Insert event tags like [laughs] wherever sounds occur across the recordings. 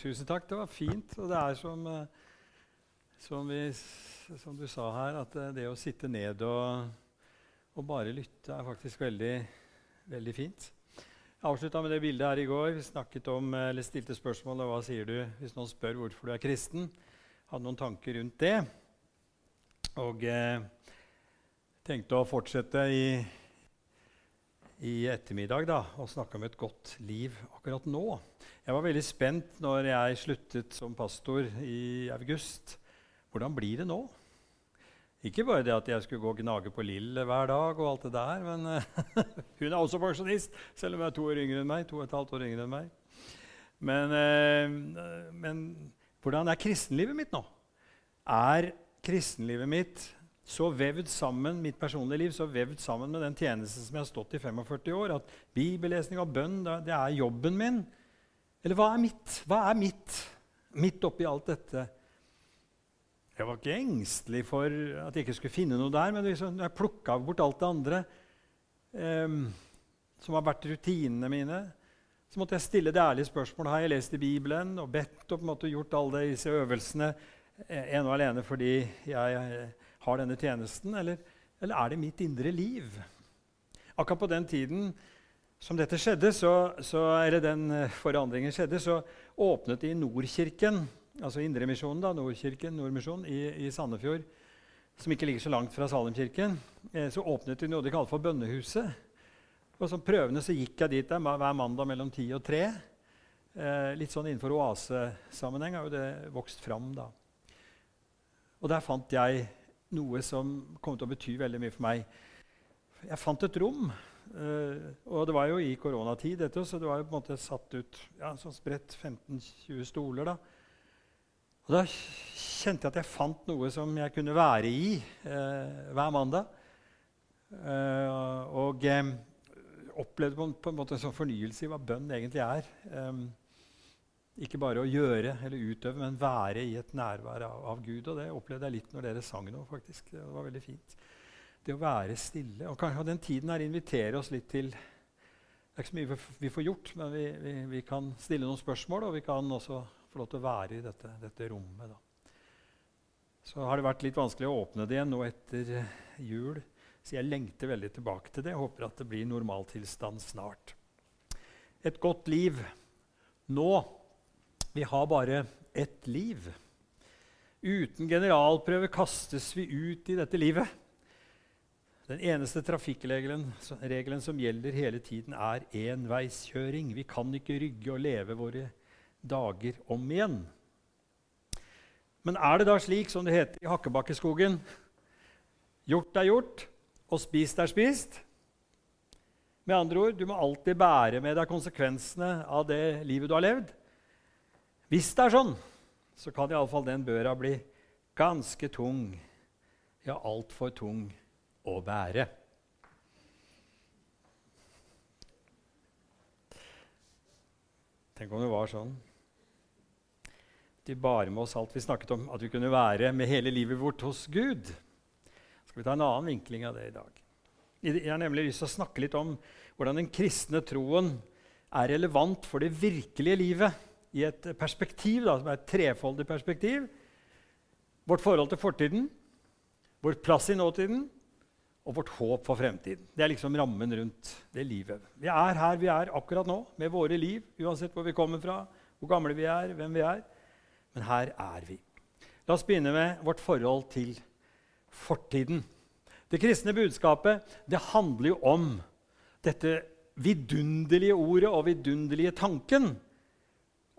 Tusen takk. Det var fint. Og det er som, eh, som, vi, som du sa her, at eh, det å sitte ned og, og bare lytte er faktisk veldig, veldig fint. Jeg avslutta med det bildet her i går. Vi snakket om, eh, eller stilte spørsmålet hva sier du hvis noen spør hvorfor du er kristen. Hadde noen tanker rundt det. Og eh, tenkte å fortsette i, i ettermiddag da, og snakke om et godt liv akkurat nå. Jeg var veldig spent når jeg sluttet som pastor i august. Hvordan blir det nå? Ikke bare det at jeg skulle gå og gnage på Lill hver dag, og alt det der, men [laughs] hun er også pensjonist, selv om hun er to år yngre enn meg. to og et halvt år yngre enn meg. Men, eh, men hvordan er kristenlivet mitt nå? Er kristenlivet mitt så vevd sammen mitt personlige liv, så vevd sammen med den tjenesten som jeg har stått i 45 år, at bibellesning og bønn det er jobben min? Eller hva er mitt? Hva er mitt midt oppi alt dette? Jeg var ikke engstelig for at jeg ikke skulle finne noe der, men liksom, jeg plukka bort alt det andre um, som har vært rutinene mine, så måtte jeg stille det ærlige spørsmålet har jeg lest i Bibelen og bedt og på en måte gjort alle disse øvelsene eh, ene og alene fordi jeg har denne tjenesten, eller, eller er det mitt indre liv? Akkurat på den tiden som dette skjedde, så, så, eller den eh, forandringen skjedde, så åpnet de Nordkirken altså Indremisjonen, da, Nordkirken, Nordmisjonen i, i, Sandefjord, som ikke ligger så langt fra Salemkirken, eh, så åpnet de noe de kaller for Bønnehuset. Og Som prøvende så gikk jeg dit der, hver mandag mellom ti og tre. Eh, litt sånn innenfor oasesammenheng har jo det vokst fram. da. Og der fant jeg noe som kom til å bety veldig mye for meg. Jeg fant et rom. Eh, og det var jo i koronatid, dette, så det var jo på en måte satt ut ja, sånn spredt 15-20 stoler. da. Og Da kjente jeg at jeg fant noe som jeg kunne være i eh, hver mandag. Eh, og eh, opplevde på, en måte en sånn fornyelse i hva bønn egentlig er. Ikke bare å gjøre eller utøve, men være i et nærvær av, av, Gud. Og det opplevde jeg litt når dere sang nå. faktisk. Det var veldig fint. Det å være stille. Og kanskje den tiden her inviterer oss litt til Det er ikke så mye vi får gjort, men vi, vi, vi kan stille noen spørsmål, og vi kan også få lov til å være i dette, dette rommet. Da. Så har det vært litt vanskelig å åpne det igjen nå etter eh, jul. Så jeg lengter veldig tilbake til det. Jeg håper at det blir normaltilstand snart. Et godt liv nå. Vi har bare ett liv. Uten generalprøve kastes vi ut i dette livet. Den eneste trafikkregelen som gjelder hele tiden, er enveiskjøring. Vi kan ikke rygge og leve våre dager om igjen. Men er det da slik som det heter i Hakkebakkeskogen Gjort er gjort, og spist er spist? Med andre ord, du må alltid bære med deg konsekvensene av det livet du har levd. Hvis det er sånn, så kan iallfall den børa bli ganske tung, ja, altfor tung å bære. Tenk om det var sånn de bar med oss alt vi snakket om, at vi kunne være med hele livet vårt hos Gud. Skal vi ta en annen vinkling av det i dag? Jeg har nemlig lyst til å snakke litt om hvordan den kristne troen er relevant for det virkelige livet i et perspektiv, da, som er et trefoldig perspektiv. Vårt forhold til fortiden, vår plass i nåtiden og vårt håp for fremtiden. Det er liksom rammen rundt det livet. Vi er her vi er akkurat nå, med våre liv, uansett hvor vi kommer fra, hvor gamle vi er, hvem vi er. Men her er vi. La oss begynne med vårt forhold til fortiden. Det kristne budskapet det handler jo om dette vidunderlige ordet og vidunderlige tanken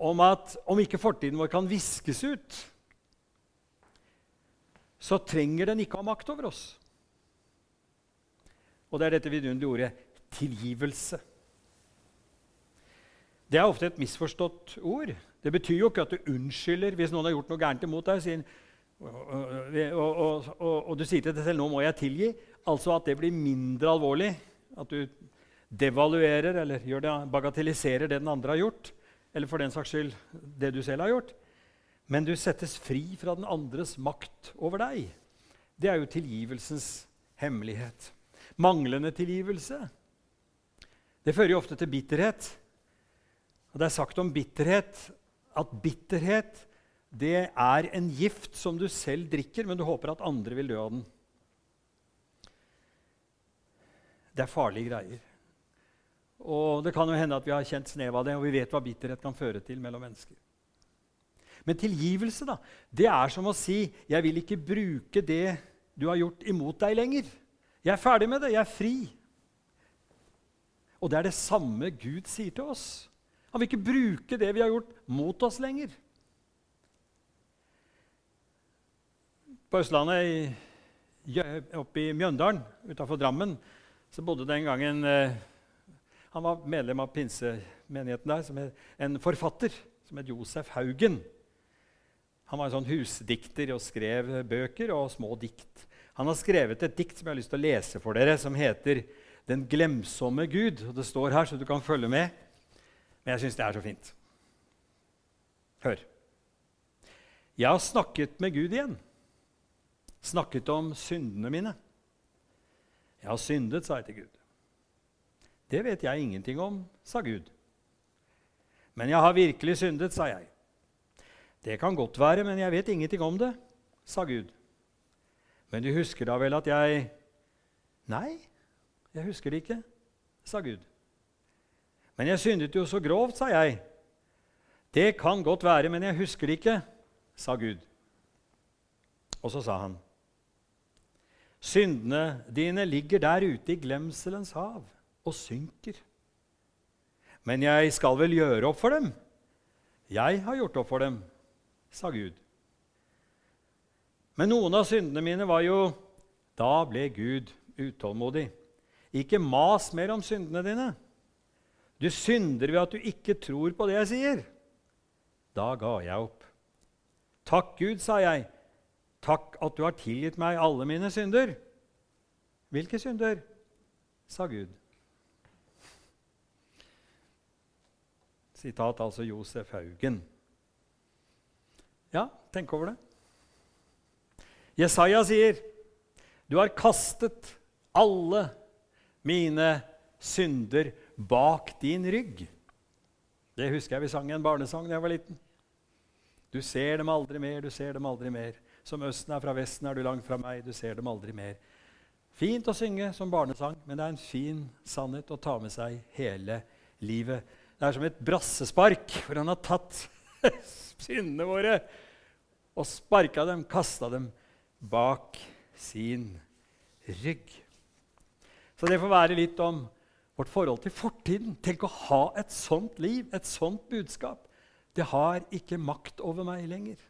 om at om ikke fortiden vår kan viskes ut, så trenger den ikke ha makt over oss. Og det er dette vidunderlige ordet tilgivelse. Det er ofte et misforstått ord. Det betyr jo ikke at du unnskylder hvis noen har gjort noe gærent imot deg. Og, og, og, og, du sier til deg selv 'nå må jeg tilgi'. Altså at det blir mindre alvorlig. At du devaluerer eller det, bagatelliserer det den andre har gjort. Eller for den saks skyld det du selv har gjort. Men du settes fri fra den andres makt over deg. Det er jo tilgivelsens hemmelighet. Manglende tilgivelse det fører jo ofte til bitterhet. Og Det er sagt om bitterhet at bitterhet det er en gift som du selv drikker, men du håper at andre vil dø av den. Det er farlige greier. Og Det kan jo hende at vi har kjent snev av det, og vi vet hva bitterhet kan føre til mellom mennesker. Men tilgivelse da, det er som å si 'Jeg vil ikke bruke det du har gjort, imot deg lenger.' 'Jeg er ferdig med det. Jeg er fri.' Og det er det samme Gud sier til oss. Han vil ikke bruke det vi har gjort, mot oss lenger. På Østlandet, oppe i Mjøndalen utafor Drammen, så bodde det en gang eh, Han var medlem av pinsemenigheten der, som er en forfatter som het Josef Haugen. Han var en sånn husdikter og skrev bøker og små dikt. Han har skrevet et dikt som jeg har lyst til å lese for dere, som heter 'Den glemsomme Gud'. Og Det står her, så du kan følge med. Men jeg syns det er så fint. Hør. Jeg har snakket med Gud igjen. Snakket om syndene mine. Jeg har syndet, sa jeg til Gud. Det vet jeg ingenting om, sa Gud. Men jeg har virkelig syndet, sa jeg. Det kan godt være, men jeg vet ingenting om det, sa Gud. Men du husker da vel at jeg Nei, jeg husker det ikke, sa Gud. Men jeg syndet jo så grovt, sa jeg. Det kan godt være, men jeg husker det ikke, sa Gud. Og så sa han, Syndene dine ligger der ute i glemselens hav og synker. Men jeg skal vel gjøre opp for dem? Jeg har gjort opp for dem, sa Gud. Men noen av syndene mine var jo Da ble Gud utålmodig. Ikke mas mer om syndene dine. Du synder ved at du ikke tror på det jeg sier. Da ga jeg opp. Takk, Gud, sa jeg. Takk at du har tilgitt meg alle mine synder. Hvilke synder? sa Gud. Sitat altså Josef Haugen. Ja, tenk over det. Jesaja sier, 'Du har kastet alle mine synder bak din rygg'. Det husker jeg vi sang i en barnesang da jeg var liten. Du ser dem aldri mer, du ser dem aldri mer. Som østen er fra vesten, er du langt fra meg, du ser dem aldri mer. Fint å synge som barnesang, men det er en fin sannhet å ta med seg hele livet. Det er som et brassespark, for han har tatt [laughs] syndene våre og sparka dem, kasta dem bak sin rygg. Så det får være litt om vårt forhold til fortiden. Tenk å ha et sånt liv, et sånt budskap. Det har ikke makt over meg lenger.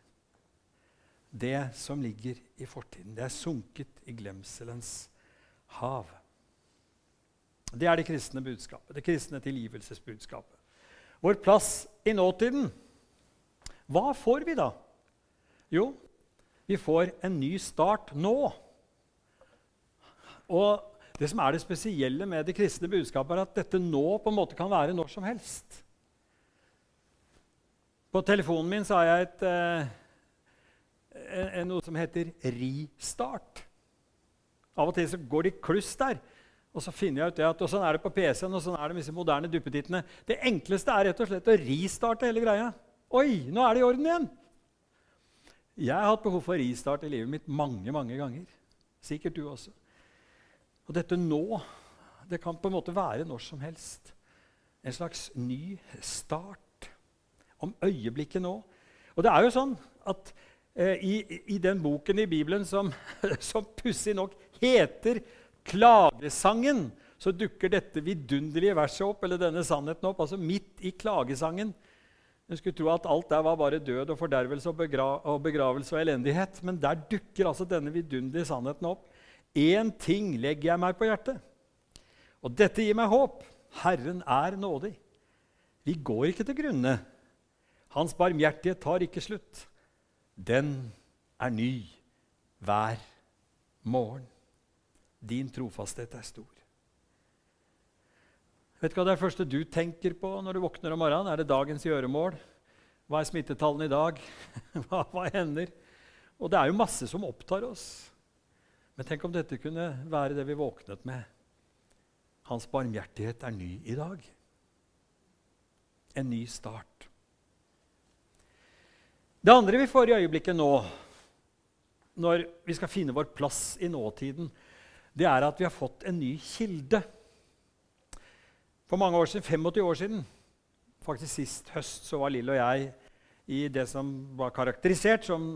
Det som ligger i fortiden, det er sunket i glemselens hav. Det er det kristne budskapet, det kristne tilgivelsesbudskapet. Vår plass i nåtiden. Hva får vi da? Jo, vi får en ny start nå. Og Det som er det spesielle med det kristne budskapet, er at dette nå på en måte kan være når som helst. På telefonen min så har jeg et, eh, noe som heter Ristart. Av og til så går det i kluss der. Og så finner jeg ut det at, og sånn er det på PC-en og sånn er det med disse moderne duppetittene. Det enkleste er rett og slett å ristarte hele greia. Oi, nå er det i orden igjen! Jeg har hatt behov for ristart i livet mitt mange mange ganger. Sikkert du også. Og dette nå det kan på en måte være når som helst. En slags ny start. Om øyeblikket nå. Og det er jo sånn at eh, i, i, den boken i Bibelen som, [laughs] som pussig nok heter Klagesangen, så dukker dette vidunderlige verset opp, eller denne sannheten opp, altså midt i klagesangen. En skulle tro at alt der var bare død og fordervelse og, begra og begravelse og elendighet. Men der dukker altså denne vidunderlige sannheten opp. Én ting legger jeg meg på hjertet, og dette gir meg håp. Herren er nådig. Vi går ikke til grunne. Hans barmhjertighet tar ikke slutt. Den er ny hver morgen. Din trofasthet er stor. Vet du hva det er første du tenker på når du våkner om morgenen? Er det dagens gjøremål? Hva er smittetallene i dag? [laughs] hva, hva hender? Og det er jo masse som opptar oss. Men tenk om dette kunne være det vi våknet med. Hans barmhjertighet er ny i dag. En ny start. Det andre vi får i øyeblikket nå, når vi skal finne vår plass i nåtiden, det er at vi har fått en ny kilde. For mange år siden, 85 år siden, faktisk sist høst, så var Lill og jeg i det som var karakterisert som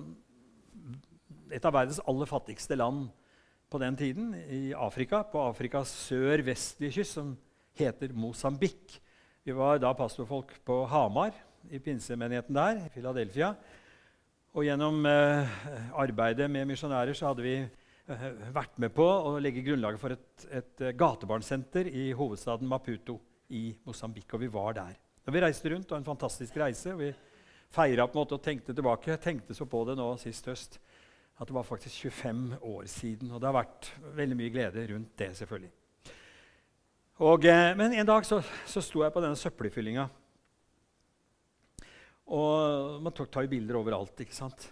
et av verdens aller fattigste land på den tiden, i Afrika, på Afrikas sør-vestlige kyst, som heter Mosambik. Vi var da pastorfolk på Hamar, i pinsemenigheten der, i Philadelphia. Og gjennom eh, arbeidet med misjonærer så hadde vi vært med på å legge grunnlaget for et, et eh, gatebarnsenter i hovedstaden Maputo i Mosambik. Og vi var der. Og vi reiste rundt, og en fantastisk reise. og Vi feira og tenkte tilbake. Jeg tenkte så på det nå sist høst at det var faktisk 25 år siden. Og det har vært veldig mye glede rundt det, selvfølgelig. Og, eh, men en dag så, så sto jeg på denne søppelfyllinga. Og man tar jo bilder overalt. ikke sant?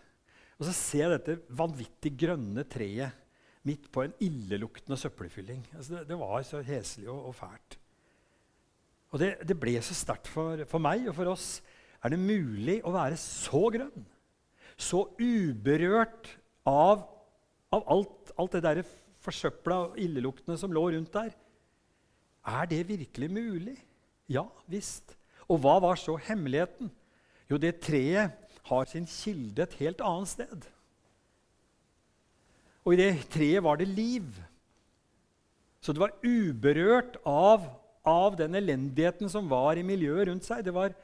Og så ser jeg dette vanvittig grønne treet midt på en illeluktende søppelfylling. Altså det, det, var så heslig og, og fælt. Og det, det ble så sterkt for, for, meg og for oss. Er det mulig å være så grønn? Så uberørt av, av alt, alt, det der forsøpla og illeluktende som lå rundt der? Er det virkelig mulig? Ja visst. Og hva var så hemmeligheten? Jo, det treet har sin kilde et helt annet sted. Og i det treet var det liv. Så det var uberørt av, av den elendigheten som var i miljøet rundt seg. Det var,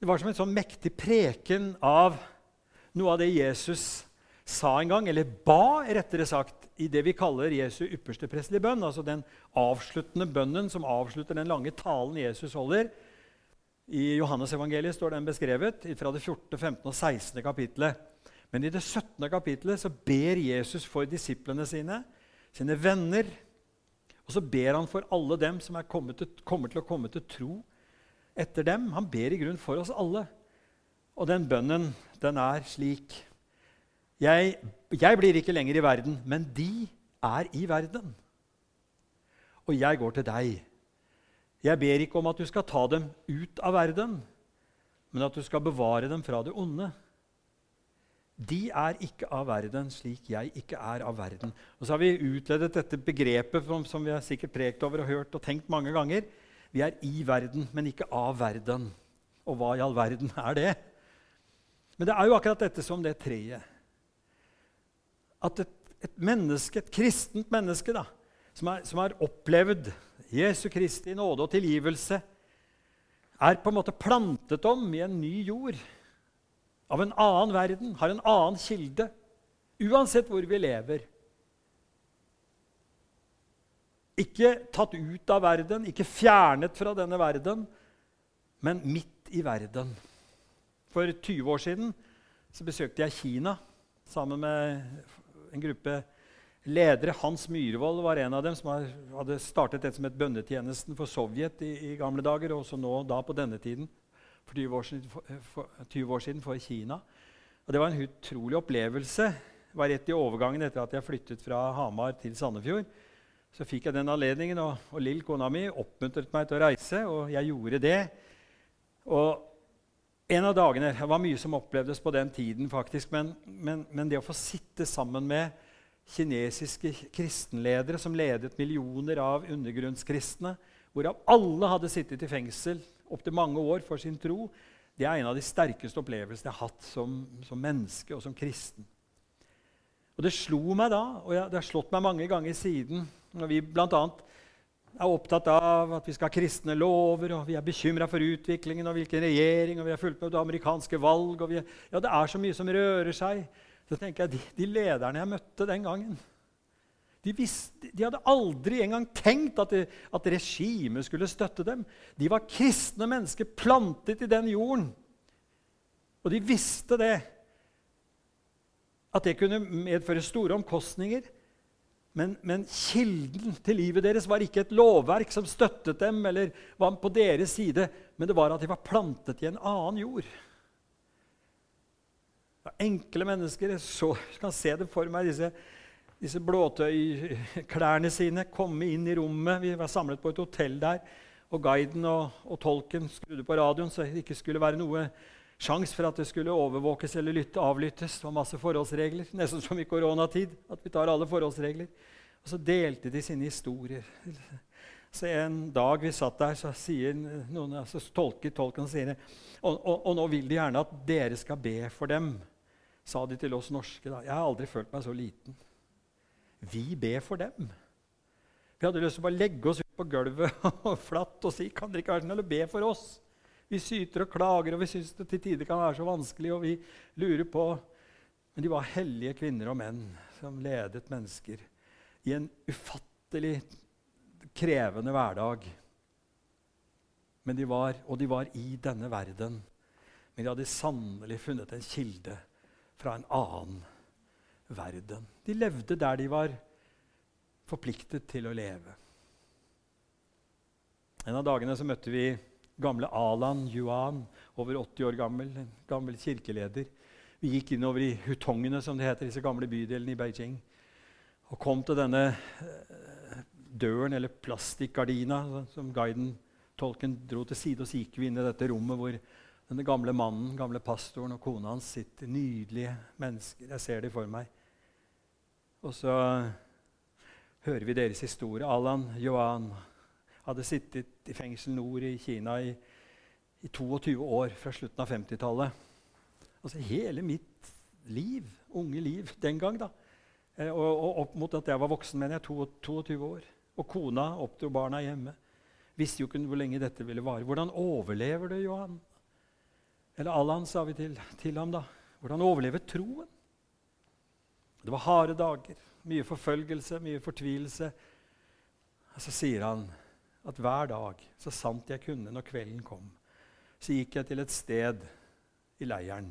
det var som en sånn mektig preken av noe av det Jesus sa en gang, eller ba, rettere sagt, i det vi kaller Jesu ypperste prestelige bønn. Altså den avsluttende bønnen som avslutter den lange talen Jesus holder i Johannes-evangeliet står den beskrevet fra det 14., 15. og 16. kapittelet. Men i det 17. kapitlet så ber Jesus for disiplene sine, sine venner. Og så ber han for alle dem som til, kommer til å komme til tro etter dem. Han ber i grunn for oss alle. Og den bønnen, den er slik jeg, jeg blir ikke lenger i verden, men de er i verden. Og jeg går til deg. Jeg ber ikke om at du skal ta dem ut av verden, men at du skal bevare dem fra det onde. De er ikke av verden slik jeg ikke er av verden. Og så har vi utledet dette begrepet som vi har sikkert prekt over og hørt og tenkt mange ganger. Vi er i verden, men ikke av verden. Og hva i all verden er det? Men det er jo akkurat dette som det treet. At et, et menneske, et kristent menneske da, som har opplevd Jesu Kristi nåde og tilgivelse, er på en måte plantet om i en ny jord. Av en annen verden, har en annen kilde. Uansett hvor vi lever. Ikke tatt ut av verden, ikke fjernet fra denne verden, men midt i verden. For 20 år siden besøkte jeg Kina sammen med en gruppe ledere. Hans Myhrvold var en av dem som hadde startet det som het bønnetjenesten for Sovjet i, i, gamle dager, og også nå da på denne tiden, for 20 år, siden, for, for, 20 år siden for Kina. Og Det var en utrolig opplevelse. Det var rett i overgangen etter at jeg flyttet fra Hamar til Sandefjord. Så fikk jeg den anledningen, og, og Lill, kona mi, oppmuntret meg til å reise, og jeg gjorde det. Og en av dagene, Det var mye som opplevdes på den tiden, faktisk, men, men, men det å få sitte sammen med kinesiske kristenledere som ledet millioner av undergrunnskristne, hvorav alle hadde sittet i fengsel opptil mange år for sin tro. Det er en av de sterkeste opplevelsene jeg har hatt som, som menneske og som kristen. Og Det slo meg da, og det har slått meg mange ganger siden, når vi bl.a. er opptatt av at vi skal ha kristne lover, og vi er bekymra for utviklingen og hvilken regjering, og vi har fulgt med på det amerikanske valg og vi, ja, Det er så mye som rører seg. Så tenker jeg, de, de lederne jeg møtte den gangen de, visste, de hadde aldri engang tenkt at, det, at regimet skulle støtte dem. De var kristne mennesker plantet i den jorden. Og de visste det. At det kunne medføre store omkostninger. Men, men, kilden til livet deres var ikke et lovverk som støttet dem, eller var på deres side, men det var at de var plantet i en annen jord. Enkle mennesker. Så, kan se det for meg, disse, disse blåtøyklærne [laughs] sine komme inn i rommet. Vi var samlet på et hotell der. Og guiden og, og tolken skrudde på radioen så det ikke skulle være noe sjans for at det skulle overvåkes eller lytte, avlyttes. Det var masse forholdsregler, nesten som i koronatid. at vi tar alle forholdsregler. Og så delte de sine historier. Så En dag vi satt der, så sier noen, altså tolker tolken og sier og, og, og, nå vil de gjerne at dere skal be for dem, sa de til oss norske. da. Jeg har aldri følt meg så liten. Vi ber for dem. Vi hadde lyst til å bare legge oss ut på gulvet [laughs] og flatt og si kan dere ikke være snill å be for oss? Vi syter og klager, og vi syns det til tider kan være så vanskelig. og vi lurer på... Men de var hellige kvinner og menn som ledet mennesker i en ufattelig krevende hverdag. Men de var, og de var i denne verden. Men de hadde sannelig funnet en kilde fra en annen verden. De levde der de var forpliktet til å leve. En av dagene så møtte vi gamle Alan Yuan, over 80 år gammel, en gammel kirkeleder. Vi gikk innover i hutongene, som det heter, disse gamle bydelene i Beijing, og kom til denne eh, døren, eller plastikkgardina, som guiden, tolken, dro til side. Og så gikk vi inn i dette rommet hvor denne gamle mannen, gamle pastoren og kona hans sitter. Nydelige mennesker. Jeg ser dem for meg. Og så hører vi deres historie. Alan Johan hadde sittet i fengsel nord i Kina i, i 22 år fra slutten av 50-tallet. Altså hele mitt liv, unge liv den gang, da. Eh, og, og, opp mot at jeg var voksen, mener jeg, 22 år. Og kona oppdro barna hjemme. Visste jo ikke hvor lenge dette ville vare. Hvordan overlever du, Johan? Eller Allan, sa vi til, til ham da. Hvordan overlever troen? Det var harde dager, mye forfølgelse, mye fortvilelse. Og så sier han at hver dag, så sant jeg kunne når kvelden kom, så gikk jeg til et sted i leiren.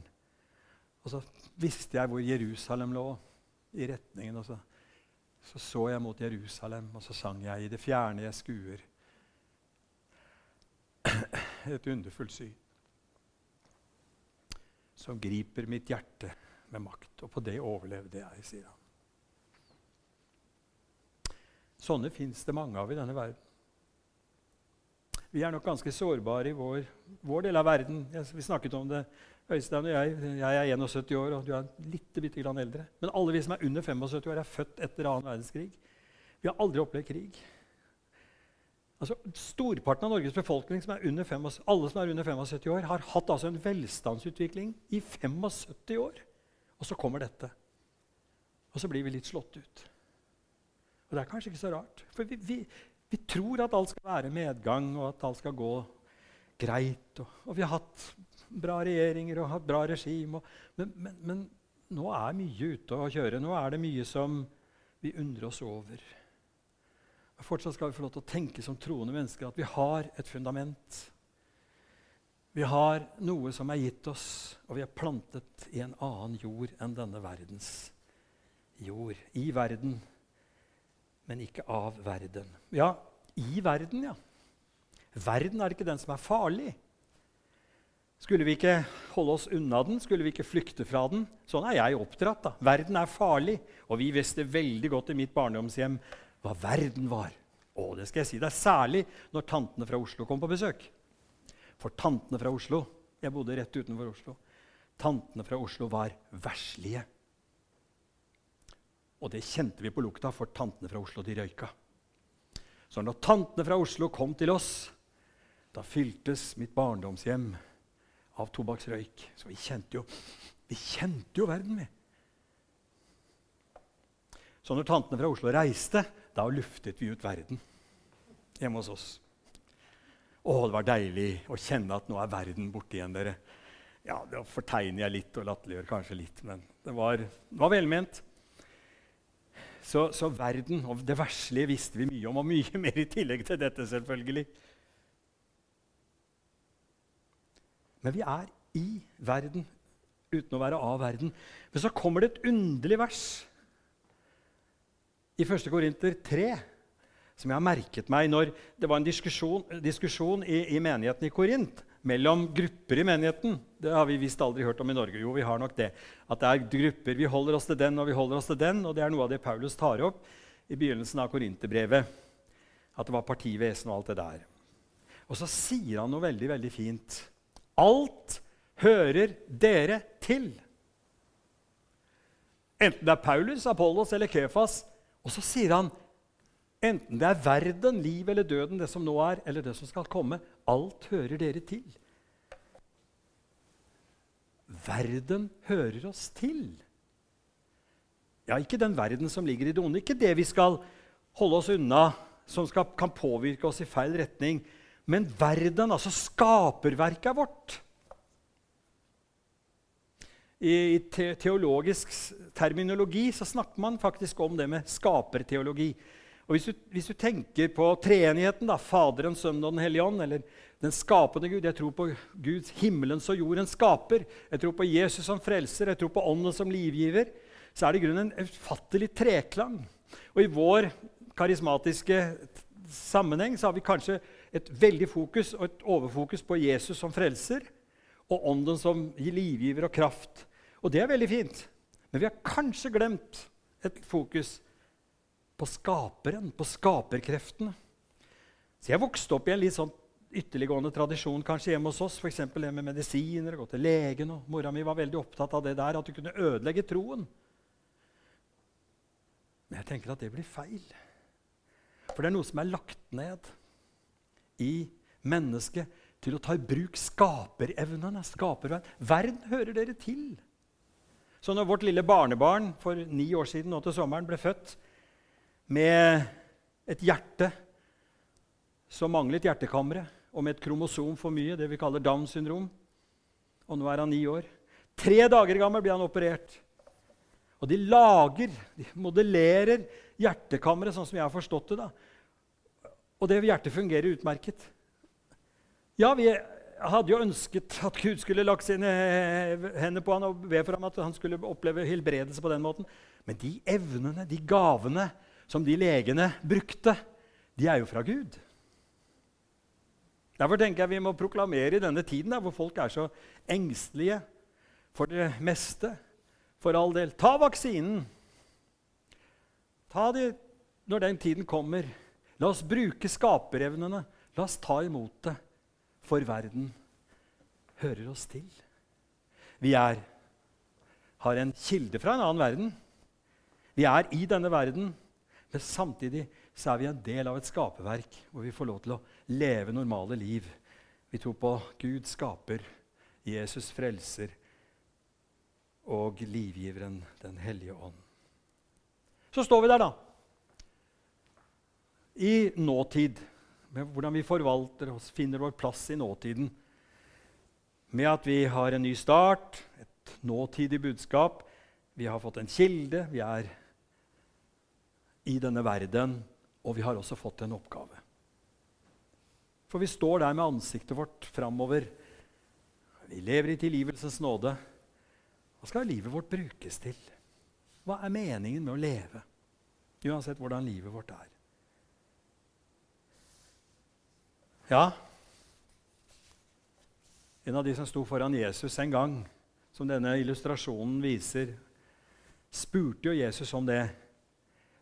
Og så visste jeg hvor Jerusalem lå, i retningen. Og så så, så jeg mot Jerusalem, og så sang jeg i det fjerne jeg skuer. Et underfullt syn som griper mitt hjerte med makt. Og på det overlevde jeg, sier han. Sånne fins det mange av i denne verden. Vi er nok ganske sårbare i vår, vår del av verden. Vi snakket om det, Øystein og jeg. Jeg er 71 år, og du er litt bitte grann eldre. Men alle vi som er under 75 år, er født etter annen verdenskrig. Vi har aldri opplevd krig. Altså, Storparten av Norges befolkning, som alle som er under 75 år, har hatt altså en velstandsutvikling i 75 år. Og så kommer dette. Og så blir vi litt slått ut. Og det er kanskje ikke så rart. For vi, vi, vi tror at alt skal være medgang, og at alt skal gå greit. Og, og vi har hatt bra regjeringer og hatt bra regime. Men, men, men, nå er mye ute å kjøre. Nå er det mye som vi undrer oss over. Og fortsatt skal vi få lov til å tenke som troende mennesker at vi har et fundament. Vi har noe som er gitt oss, og vi er plantet i en annen jord enn denne verdens jord. I verden men ikke av verden. Ja, i verden, ja. Verden er ikke den som er farlig. Skulle vi ikke holde oss unna den? Skulle vi ikke flykte fra den? Sånn er jeg oppdratt. da. Verden er farlig. Og vi visste veldig godt i mitt barndomshjem hva verden var. Å, det skal jeg si deg særlig når tantene fra Oslo kom på besøk. For tantene fra Oslo Jeg bodde rett utenfor Oslo. Tantene fra Oslo var verslige. Og det kjente vi på lukta, for tantene fra Oslo de røyka. Så når tantene fra Oslo kom til oss, da fyltes mitt barndomshjem av tobakksrøyk. Så vi kjente jo, vi kjente jo verden, vi. Så når tantene fra Oslo reiste, da luftet vi ut verden hjemme hos oss. Å, det var deilig å kjenne at nå er verden borte igjen, dere. Ja, Det fortegner jeg litt og latterliggjør kanskje litt, men det var, det var velment. Så, så, verden og det verslige visste vi mye om, og mye [laughs] mer i tillegg til dette, selvfølgelig. Men vi er i verden uten å være av verden. Men så kommer det et underlig vers i 1. Korinter 3 som jeg har merket meg når det var en diskusjon, diskusjon i, i, menigheten i Korint mellom grupper i menigheten. Det har vi visst aldri hørt om i Norge. Jo, vi har nok det. At det er grupper. Vi holder oss til den og vi holder oss til den. Og det er noe av det Paulus tar opp i begynnelsen av Korinterbrevet. At det var partivesen og alt det der. Og så sier han noe veldig, veldig fint. Alt hører dere til. Enten det er Paulus, Apollos eller Kephas. Og så sier han enten det er verden, liv eller døden, det som nå er, eller det som skal komme. Alt hører dere til. Verden hører oss til. Ja, ikke den verden som ligger i det onde, ikke det vi skal holde oss unna, som skal, kan påvirke oss i feil retning. Men verden, altså skaperverket er vårt. I teologisk terminologi så snakker man faktisk om det med skaperteologi. Og hvis du, hvis du tenker på treenigheten, da, Faderen, Sønnen og Den hellige ånd, eller den skapende Gud Jeg tror på Guds himmelens og jordens skaper. Jeg tror på Jesus som frelser, jeg tror på Ånden som livgiver. Så er det i grunnen en ufattelig treklang. Og i vår karismatiske sammenheng så har vi kanskje et veldig fokus og et overfokus på Jesus som frelser og Ånden som livgiver og kraft. Og det er veldig fint. Men vi har kanskje glemt et fokus på skaperen, på skaperkreftene. Så jeg vokste opp i en litt sånn ytterliggående tradisjon kanskje hjemme hos oss. F.eks. det med medisiner, gå til legen. og Mora mi var veldig opptatt av det der, at du kunne ødelegge troen. Men jeg tenker at det blir feil. For det er noe som er lagt ned i mennesket til å ta i bruk skaperevnene. Skaperverden. Verden hører dere til. Så når vårt lille barnebarn for ni år siden nå til sommeren ble født med et hjerte som manglet hjertekammeret, og med et kromosom for mye, det vi kaller Downs syndrom Og nå er han ni år. Tre dager gammel ble han operert. Og de lager, de modellerer hjertekammeret sånn som jeg har forstått det. da. Og det hjertet fungerer utmerket. Ja, vi hadde jo ønsket at Gud skulle lagt sine hender på han og be for ham at han skulle oppleve helbredelse på den måten. Men de evnene, de gavene som de legene brukte, de er jo fra Gud. Derfor tenker jeg vi må proklamere i denne tiden der, hvor folk er så engstelige for det meste. For all del, ta vaksinen. Ta det når den tiden kommer. La oss bruke skaperevnene. La oss ta imot det, for verden hører oss til. Vi er, har en kilde fra en annen verden. Vi er i denne verden, men samtidig så er vi en del av et skaperverk hvor vi får lov til å leve normale liv. Vi tror på Gud skaper, Jesus frelser og livgiveren Den hellige ånd. Så står vi der, da i nåtid. Med hvordan vi forvalter oss, finner vår plass i nåtiden. Med at vi har en ny start, et nåtidig budskap. Vi har fått en kilde, vi er i denne verden, og vi har også fått en oppgave. For vi står der med ansiktet vårt framover. Vi lever i tilgivelsens nåde. Hva skal livet vårt brukes til? Hva er meningen med å leve? Uansett hvordan livet vårt er. Ja, en av de som sto foran Jesus en gang, som denne illustrasjonen viser, spurte jo Jesus om det.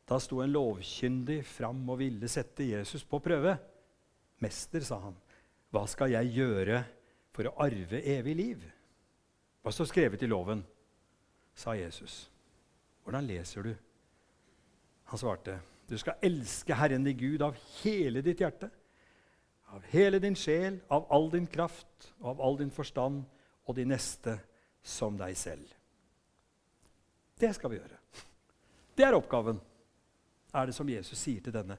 Da sto en lovkyndig fram og ville sette Jesus på prøve. 'Mester', sa han, 'hva skal jeg gjøre for å arve evig liv?' Hva står skrevet i loven? sa Jesus. 'Hvordan leser du?' Han svarte, 'Du skal elske Herren din Gud av hele ditt hjerte' av hele din sjel, av all din kraft og av all din forstand, og de neste som deg selv. Det skal vi gjøre. Det er oppgaven, er det som Jesus sier til denne.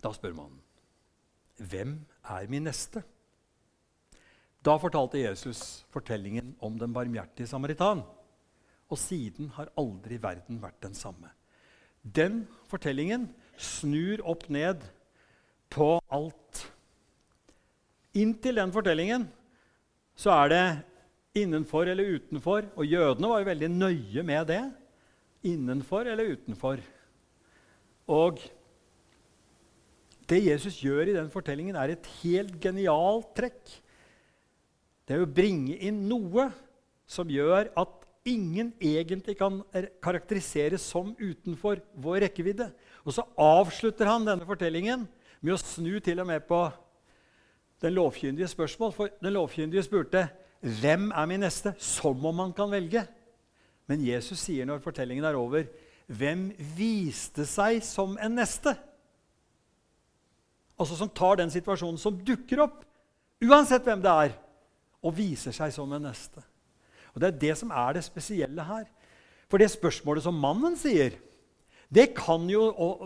Da spør man hvem er min neste? Da fortalte Jesus fortellingen om den barmhjertige samaritan. Og siden har aldri verden vært den samme. Den fortellingen snur opp ned på alt. Inntil den fortellingen så er det innenfor eller utenfor. Og jødene var jo veldig nøye med det. Innenfor eller utenfor. Og det Jesus gjør i den fortellingen, er et helt genialt trekk. Det er å bringe inn noe som gjør at ingen egentlig kan karakteriseres som utenfor vår rekkevidde. Og så avslutter han denne fortellingen med å snu til og med på den lovkyndige spørsmål. For den lovkyndige spurte hvem er min neste, som om man kan velge. Men Jesus sier når fortellingen er over, hvem viste seg som en neste? Altså som tar den situasjonen som dukker opp, uansett hvem det er, og viser seg som en neste. Og Det er det som er det spesielle her. For det spørsmålet som mannen sier, det kan jo, og,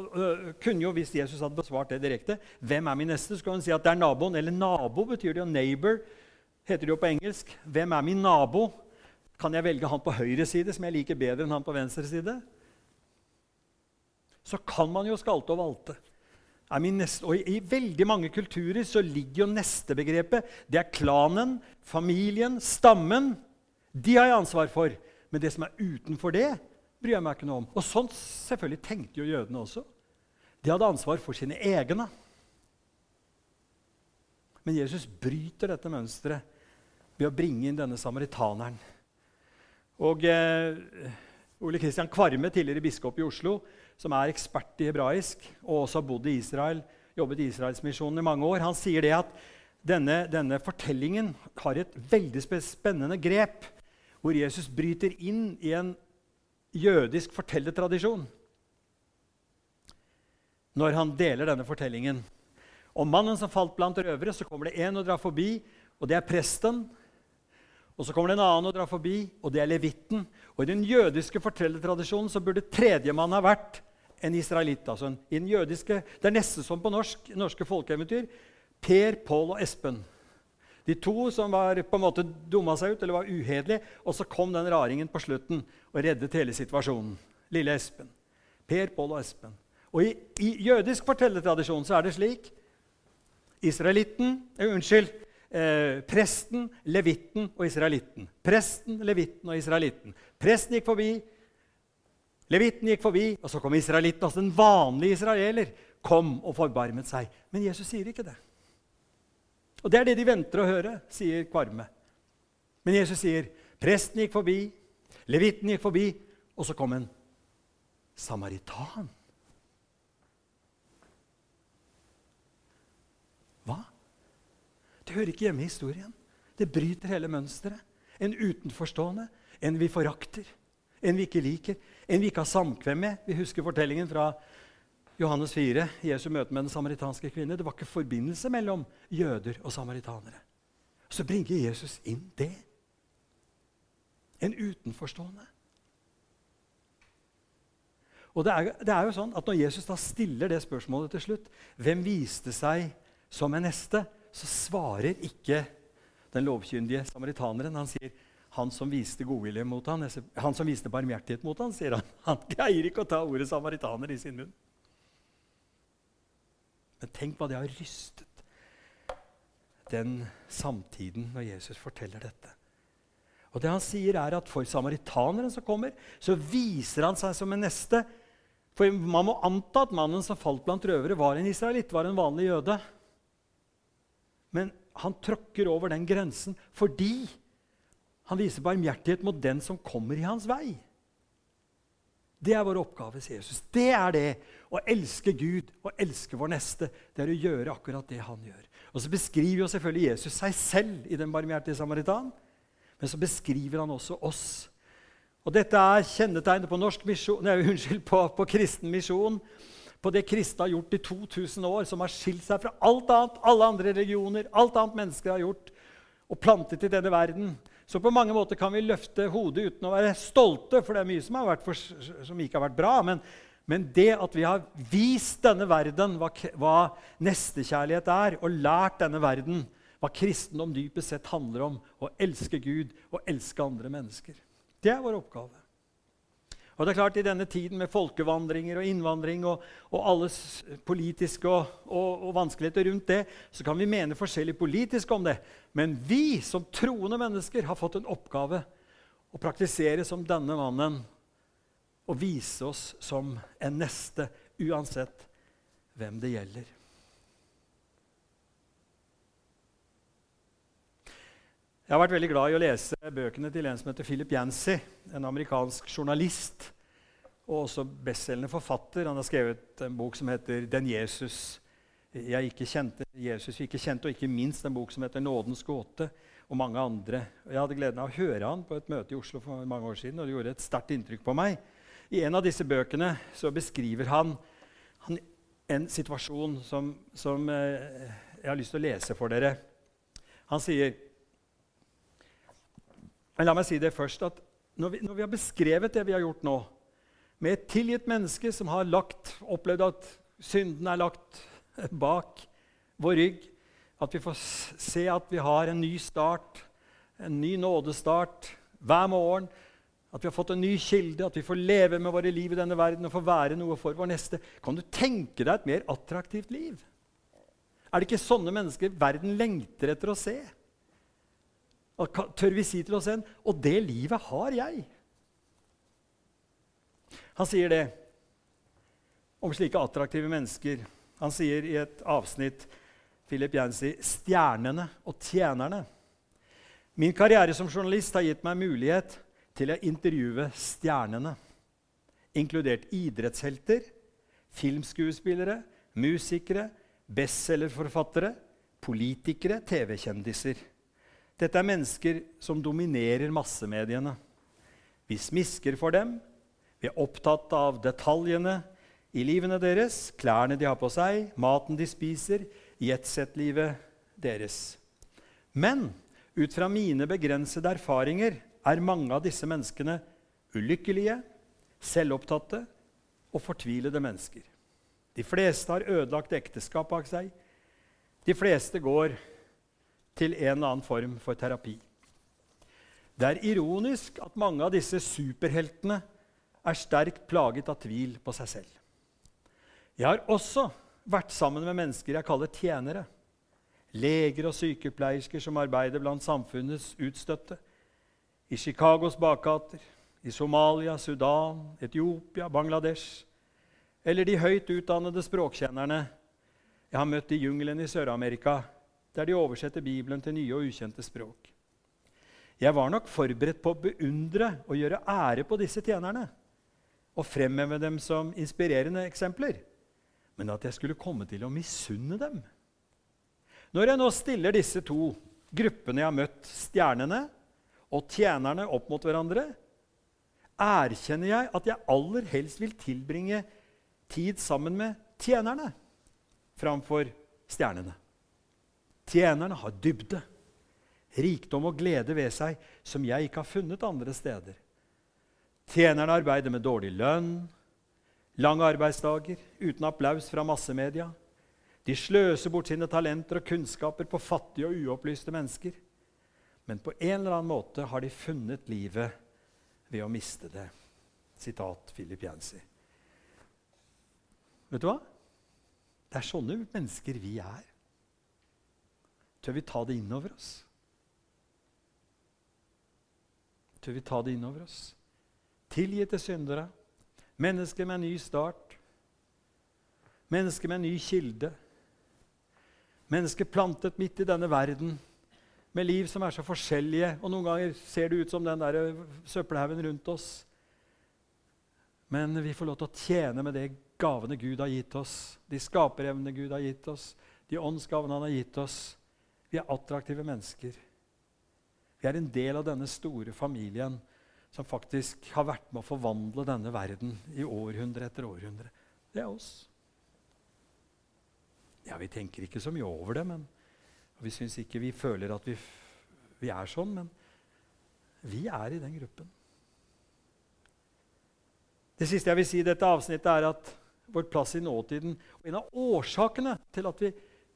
kunne jo, Hvis Jesus hadde besvart det direkte, 'Hvem er min neste?' så kan han si at det er naboen. Eller nabo betyr det jo. 'Neighbor' heter det jo på engelsk. 'Hvem er min nabo?' Kan jeg velge han på høyre side, som jeg liker bedre enn han på venstre side? Så kan man jo skalte og valte. Neste, og i, veldig mange kulturer så ligger jo nestebegrepet Det er klanen, familien, stammen. De har jeg ansvar for. Men det som er utenfor det, bryr jeg meg ikke noe om. Og sånn selvfølgelig tenkte jo jødene også. De hadde ansvar for sine egne. Men Jesus bryter dette mønsteret ved å bringe inn denne samaritaneren. Og eh, Ole Kristian Kvarme, tidligere biskop i Oslo, som er ekspert i hebraisk og også har bodd i Israel, jobbet i Israelsmisjonen i mange år, han sier det at denne, denne fortellingen har et veldig spennende grep, hvor Jesus bryter inn i en jødisk fortellertradisjon når han deler denne fortellingen. Om mannen som falt blant røvere, så kommer det en og drar forbi, og det er presten. Og så kommer det en annen og drar forbi, og det er levitten. Og I den jødiske fortellertradisjonen så burde tredjemann ha vært en israelitt. Altså en, i den jødiske, det er nesten som på norsk, norske folkeeventyr. Per, Pål og Espen. De to som var, på en måte dumma seg ut eller var uhederlige. Og så kom den raringen på slutten og reddet hele situasjonen. Lille Espen. Per, Pål og Espen. Og i, i jødisk fortellertradisjon så er det slik Israelitten eh, Unnskyld. Eh, presten, levitten og israelitten. Presten, levitten og israelitten. Presten gikk forbi, levitten gikk forbi, og så kom israelitten. Altså den vanlige israeler kom og forbarmet seg. Men Jesus sier ikke det. Og det er det de venter å høre, sier Kvarme. Men Jesus sier, presten gikk forbi, levitten gikk forbi, og så kom en samaritan. Hva? Det hører ikke hjemme i historien. Det bryter hele mønsteret. En utenforstående, en vi forakter, en vi ikke liker, en vi ikke har samkvem med. Vi husker fortellingen fra Johannes 4, Jesu møte med den samaritanske kvinne. Det var ikke forbindelse mellom jøder og samaritanere. Så bringer Jesus inn det. En utenforstående. Og det er, det er, jo sånn at Når Jesus da stiller det spørsmålet til slutt, hvem viste seg som en neste, så svarer ikke den lovkyndige samaritaneren. Han sier han som viste godvilje mot han, han som viste barmhjertighet mot han, sier han. Han greier ikke å ta ordet samaritaner i sin munn. Men tenk hva det har rystet den samtiden når Jesus forteller dette. Og det han sier er at For samaritaneren som kommer, så viser han seg som en neste. For Man må anta at mannen som falt blant røvere, var en israelitt, var en vanlig jøde. Men han tråkker over den grensen fordi han viser barmhjertighet mot den som kommer i hans vei. Det er vår oppgave, sier Jesus. Det er det. Å elske Gud og elske vår neste. Det er å gjøre akkurat det han gjør. Og Så beskriver jo selvfølgelig Jesus seg selv i den barmhjertige samaritan. Men så beskriver han også oss. Og Dette er kjennetegnet på, norsk misjon, nei, [laughs] unnskyld, på, på kristen misjon. På det kristne har gjort i 2000 år, som har skilt seg fra alt annet, alle andre religioner, alt annet mennesker har gjort, og plantet i denne verden. Så på mange måter kan vi løfte hodet uten å være stolte, for det er mye som, for, som ikke har vært bra. Men, men, det at vi har vist denne verden hva, hva nestekjærlighet er, og lært denne verden hva kristendom dypest sett handler om, å elske Gud og elske andre mennesker, det er vår oppgave. Og det er klart I denne tiden med folkevandringer og innvandring og, og alles politiske og, og, og, vanskeligheter rundt det, så kan vi mene forskjellig politisk om det. Men vi som troende mennesker har fått en oppgave å praktisere som denne mannen og vise oss som en neste, uansett hvem det gjelder. Jeg har vært veldig glad i å lese bøkene til en som heter Philip Yancy, en amerikansk journalist og også bestselgende forfatter. Han har skrevet en bok som heter 'Den Jesus jeg ikke kjente, Jesus vi ikke kjente, og ikke minst en bok som heter 'Nådens gåte', og mange andre. Jeg hadde gleden av å høre han på et møte i Oslo for mange år siden, og det gjorde et sterkt inntrykk på meg. I en av disse bøkene så beskriver han, han en situasjon som, som eh, jeg har lyst til å lese for dere. Han sier Men la meg si det først at når vi, når vi har beskrevet det vi har gjort nå, med et tilgitt menneske som har lagt, opplevd at synden er lagt [laughs] bak vår rygg. At vi får se at vi har en ny start, en ny nådestart hver morgen. At vi har fått en ny kilde, at vi får leve med våre liv i denne verden og får være noe for vår neste. Kan du tenke deg et mer attraktivt liv? Er det ikke sånne mennesker verden lengter etter å se? Tør vi si til oss en Og det livet har jeg. Han sier det om slike attraktive mennesker han sier i et avsnitt Philip Jansi, 'Stjernene og tjenerne'. Min karriere som journalist har gitt meg mulighet til å intervjue stjernene, inkludert idrettshelter, filmskuespillere, musikere, bestselgerforfattere, politikere, TV-kjendiser. Dette er mennesker som dominerer massemediene. Vi smisker for dem. Vi er opptatt av detaljene, i livene deres, klærne de har på seg, maten de spiser, jetset-livet deres. Men ut fra mine begrensede erfaringer er mange av disse menneskene ulykkelige, selvopptatte og fortvilede mennesker. De fleste har ødelagt ekteskap bak seg. De fleste går til en eller annen form for terapi. Det er ironisk at mange av disse superheltene er sterkt plaget av tvil på seg selv. Jeg har også vært sammen med mennesker jeg kaller tjenere. Leger og sykepleiersker som arbeider blant samfunnets utstøtte. I Chicagos bakgater, i Somalia, Sudan, Etiopia, Bangladesh. Eller de høyt utdannede språkkjennerne jeg har møtt i jungelen i Sør-Amerika, der de oversetter Bibelen til nye og ukjente språk. Jeg var nok forberedt på å beundre og gjøre ære på disse tjenerne og fremheve dem som inspirerende eksempler men at jeg skulle komme til å misunne dem. Når jeg nå stiller disse to gruppene jeg har møtt, stjernene og tjenerne, opp mot hverandre, erkjenner jeg at jeg aller helst vil tilbringe tid sammen med tjenerne framfor stjernene. Tjenerne har dybde, rikdom og glede ved seg som jeg ikke har funnet andre steder. Tjenerne arbeider med dårlig lønn, Lange arbeidsdager uten applaus fra massemedia. De sløser bort sine talenter og kunnskaper på fattige og uopplyste mennesker. Men på en eller annen måte har de funnet livet ved å miste det. Sitat Philip Yancy. Vet du hva? Det er sånne mennesker vi er. Tør vi ta det inn over oss? Tør vi ta det inn over oss? Tilgitte syndere Mennesker med en ny start. Mennesker med en ny kilde. Mennesker plantet midt i denne verden med liv som er så forskjellige. Og noen ganger ser det ut som den der søppelhaugen rundt oss. Men vi får lov til å tjene med de gavene Gud har gitt oss, de skaperevnene Gud har gitt oss, de åndsgavene han har gitt oss. Vi er attraktive mennesker. Vi er en del av denne store familien som faktisk har vært med å forvandle denne verden i århundre etter århundre. Det er oss. Ja, Vi tenker ikke så mye over det, men vi syns ikke vi føler at vi, vi er sånn, men vi er i den gruppen. Det siste jeg vil si i dette avsnittet, er at vår plass i nåtiden og En av årsakene til at vi,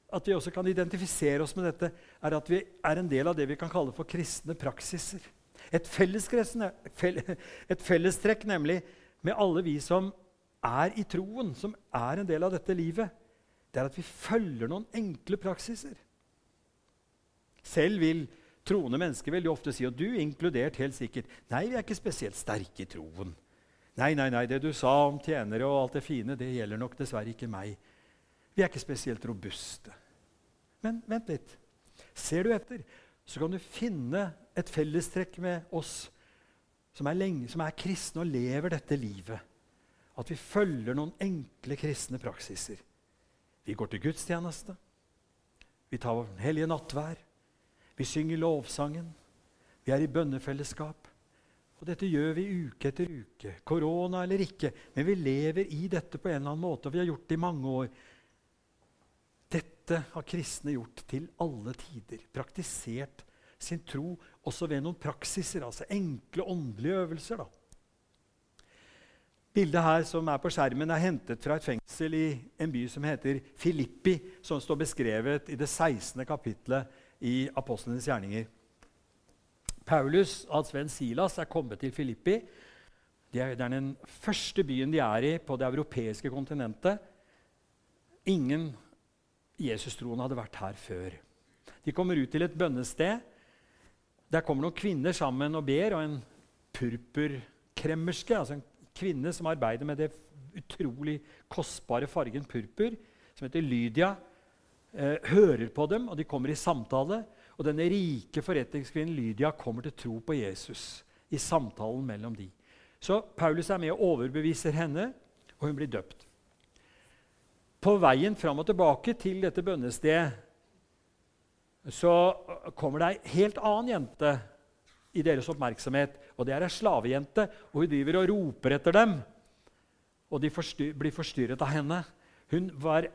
at vi også kan identifisere oss med dette, er at vi er en del av det vi kan kalle for kristne praksiser. Et, et fellestrekk nemlig med alle vi som er i troen, som er en del av dette livet, det er at vi følger noen enkle praksiser. Selv vil troende mennesker veldig ofte si, og du inkludert helt sikkert, nei, vi er ikke spesielt sterke i troen. Nei, nei, nei, det du sa om tjenere og alt det fine, det gjelder nok dessverre ikke meg. Vi er ikke spesielt robuste. Men vent litt. Ser du etter, så kan du finne et fellestrekk med oss som er, lenge, som er kristne og lever dette livet. At vi følger noen enkle kristne praksiser. Vi går til gudstjeneste. Vi tar vår hellige nattvær. Vi synger lovsangen. Vi er i bønnefellesskap. Og dette gjør vi uke etter uke, korona eller ikke. Men vi lever i dette på en eller annen måte, og vi har gjort det i mange år. Dette har kristne gjort til alle tider. Praktisert sin tro også ved noen praksiser, altså enkle åndelige øvelser. da. Bildet her som er på skjermen, er hentet fra et fengsel i en by som heter Filippi, som står beskrevet i det 16. kapitlet i Apostlenes gjerninger. Paulus og hans Silas er kommet til Filippi. Det er den første byen de er i på det europeiske kontinentet. Ingen Jesus-troende hadde vært her før. De kommer ut til et bønnested. Der kommer noen kvinner sammen og ber, og en purpurkremmerske, altså en kvinne som arbeider med det utrolig kostbare fargen purpur, som heter Lydia, eh, hører på dem, og de kommer i samtale. Og denne rike forretningskvinnen Lydia kommer til tro på Jesus i samtalen mellom de. Så Paulus er med og overbeviser henne, og hun blir døpt. På veien fram og tilbake til dette bønnestedet så kommer det ei helt annen jente i deres oppmerksomhet. og Det er ei slavejente, og hun driver og roper etter dem. Og de forstyr, blir forstyrret av henne. Hun var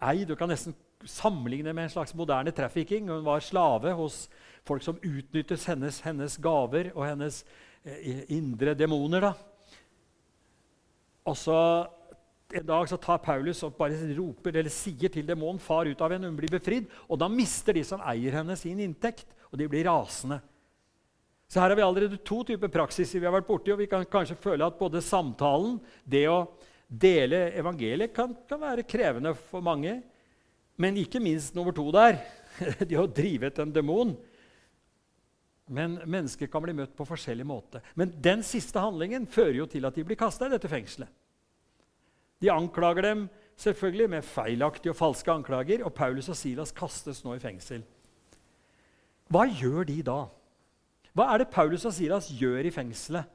ei, Du kan nesten sammenligne med en slags moderne trafficking. Hun var slave hos folk som utnyttes hennes, hennes gaver og hennes eh, indre demoner. Og så En dag så tar Paulus og bare roper eller sier til demonen far ut av henne. Hun blir befridd, og da mister de som eier henne, sin inntekt. Og de blir rasende. Så her har vi allerede to typer praksiser vi har vært borti, og vi kan kanskje føle at både samtalen, det å dele evangeliet, kan, kan være krevende for mange. Men ikke minst nummer to der, [laughs] det å drive et en demon. Men mennesker kan bli møtt på forskjellig måte. Men den siste handlingen fører jo til at de blir kasta i dette fengselet. De anklager dem selvfølgelig med feilaktige og falske anklager, og Paulus og Silas kastes nå i fengsel. Hva gjør de da? Hva er det Paulus og Silas gjør i fengselet?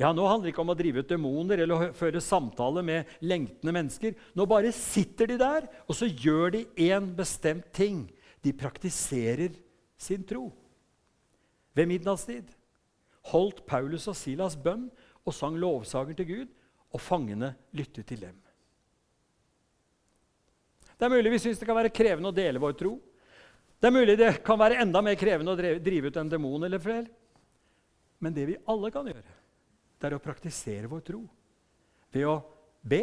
Ja, Nå handler det ikke om å drive ut demoner eller føre samtale med lengtende mennesker. Nå bare sitter de der, og så gjør de én bestemt ting. De praktiserer sin tro. Ved midnattstid holdt Paulus og Silas bønn og sang lovsanger til Gud, og fangene lyttet til dem. Det er mulig vi syns det kan være krevende å dele vår tro. Det er mulig det kan være enda mer krevende å drive ut en demon eller flere. Men det vi alle kan gjøre, det er å praktisere vår tro ved å be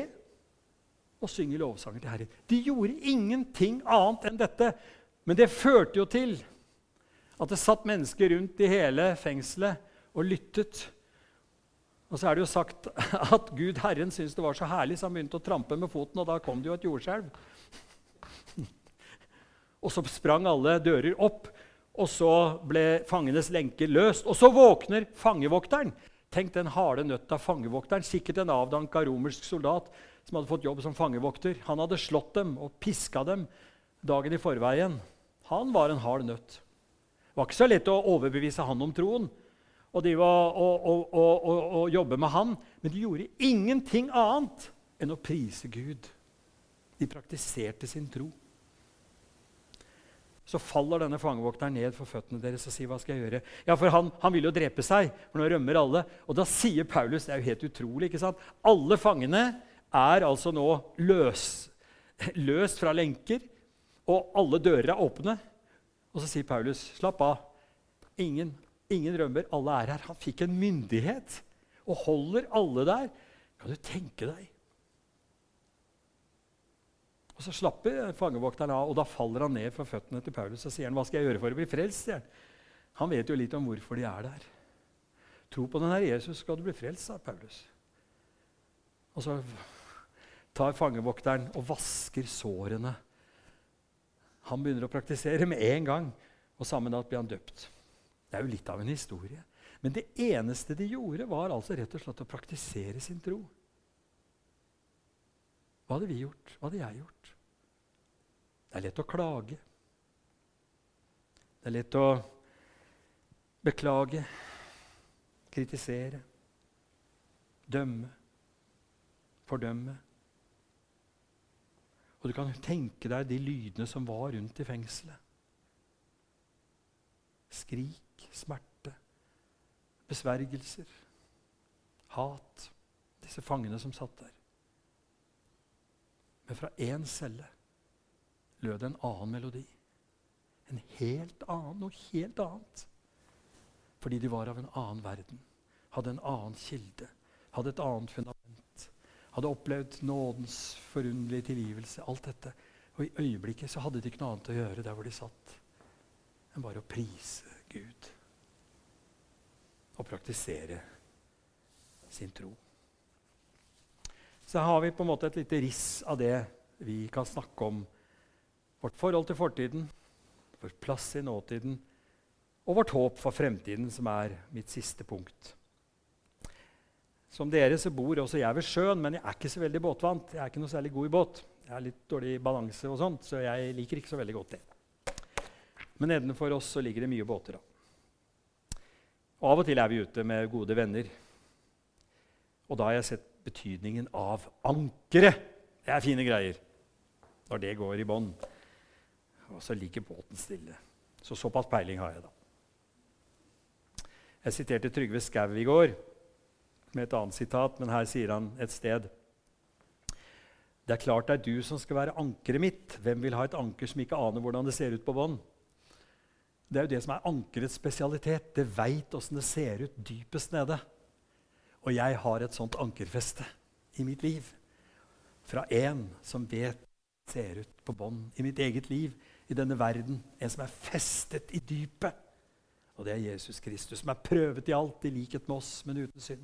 og synge lovsanger til Herren. De gjorde ingenting annet enn dette, men det førte jo til at det satt mennesker rundt i hele fengselet og lyttet. Og så er det jo sagt [laughs] at Gud Herren syntes det var så herlig, så han begynte å trampe med foten, og da kom det jo et jordskjelv. [laughs] Og så sprang alle dører opp, og så ble fangenes lenker løst. Og så våkner fangevokteren. Tenk den harde nøtta fangevokteren, sikkert en avdanka romersk soldat som hadde fått jobb som fangevokter. Han hadde slått dem og piska dem dagen i forveien. Han var en hard nøtt. Det var ikke så lett å overbevise han om troen og, og, og, og jobbe med han, men de gjorde ingenting annet enn å prise Gud. De praktiserte sin tro så faller denne fangevokteren ned for føttene deres og sier, 'Hva skal jeg gjøre?' Ja, for han, han vil jo drepe seg, for nå rømmer alle. Og da sier Paulus Det er jo helt utrolig. ikke sant? Alle fangene er altså nå løs, løst fra lenker, og alle dører er åpne. Og så sier Paulus, 'Slapp av. Ingen, ingen rømmer. Alle er her.' Han fikk en myndighet og holder alle der. Kan du tenke deg? Og Så slapper fangevokteren av, og da faller han ned for føttene til Paulus og sier han, 'Hva skal jeg gjøre for å bli frelst?' Han. han vet jo litt om hvorfor de er der. Tro på denne Jesus, skal du bli frelst, sa Paulus. Og så tar fangevokteren og vasker sårene. Han begynner å praktisere med en gang, og samme natt blir han døpt. Det er jo litt av en historie. Men det eneste de gjorde, var altså rett og slett å praktisere sin tro. Hva hadde vi gjort? Hva hadde jeg gjort? Det er lett å klage. Det er lett å beklage, kritisere, dømme, fordømme. Og du kan tenke deg de lydene som var rundt i fengselet. Skrik, smerte, besvergelser, hat. Disse fangene som satt der. Men fra én celle lød en annen melodi. En helt annen, noe helt annet. Fordi de var av en annen verden, hadde en annen kilde, hadde et annet fundament. Hadde opplevd nådens forunderlige tilgivelse. Alt dette. Og i øyeblikket så hadde de ikke noe annet å gjøre der hvor de satt, enn bare å prise Gud. Og praktisere sin tro. Så har vi på en måte et lite riss av det vi kan snakke om. Vårt forhold til fortiden, vår plass i nåtiden og vårt håp for fremtiden, som er mitt siste punkt. Som dere så bor også jeg ved sjøen, men jeg er ikke så veldig båtvant. Jeg er ikke noe særlig god i båt. Jeg har litt dårlig balanse, og sånt, så jeg liker ikke så veldig godt det. Men nedenfor oss så ligger det mye båter. da. Og Av og til er vi ute med gode venner. Og da har jeg sett betydningen av ankeret. Det er fine greier når det går i bånn. Og så ligger båten stille. Så såpass peiling har jeg, da. Jeg siterte Trygve Skau i går med et annet sitat, men her sier han et sted Det er klart det er du som skal være ankeret mitt. Hvem vil ha et anker som ikke aner hvordan det ser ut på bånn? Det er jo det som er ankerets spesialitet. Det veit åssen det ser ut dypest nede. Og jeg har et sånt ankerfeste i mitt liv. Fra en som vet ser ut på bånn i mitt eget liv, i denne verden. En som er festet i dypet. Og det er Jesus Kristus, som er prøvet i alt, i likhet med oss, men uten synd.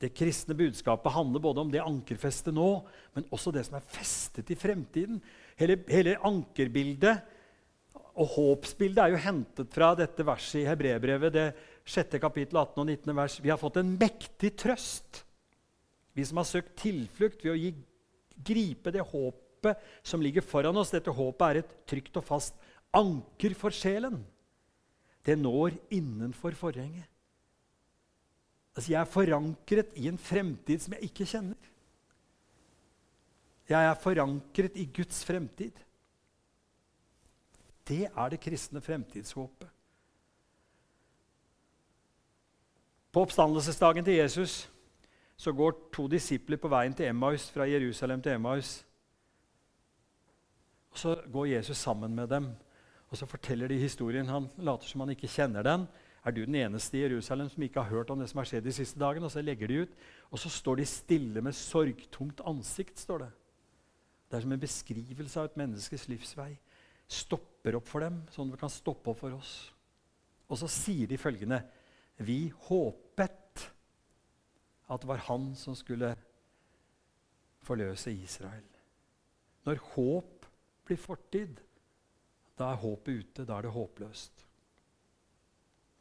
Det kristne budskapet handler både om det ankerfestet nå, men også det som er festet i fremtiden. Hele, hele ankerbildet og håpsbildet er jo hentet fra dette verset i Hebrebrevet, det 6. kapittel 18 og 19. vers. Vi har fått en mektig trøst, vi som har søkt tilflukt ved å gi, gripe det håpet som ligger foran oss. Dette håpet er et trygt og fast anker for sjelen. Det når innenfor forhenget. Altså, jeg er forankret i en fremtid som jeg ikke kjenner. Jeg er forankret i Guds fremtid. Det er det kristne fremtidshåpet. På oppstandelsesdagen til Jesus så går to disipler på veien til Emmaus, fra Jerusalem til Emmaus. Og Så går Jesus sammen med dem, og så forteller de historien. Han later som han ikke kjenner den. Er du den eneste i Jerusalem som ikke har hørt om det som har skjedd de siste dagene? Og så legger de ut, og så står de stille med sorgtungt ansikt. står Det Det er som en beskrivelse av et menneskes livsvei. Stopper opp for dem, sånn at vi kan stoppe opp for oss. Og så sier de følgende Vi håpet at det var han som skulle forløse Israel. Når håp blir fortid, da er håpet ute. Da er det håpløst.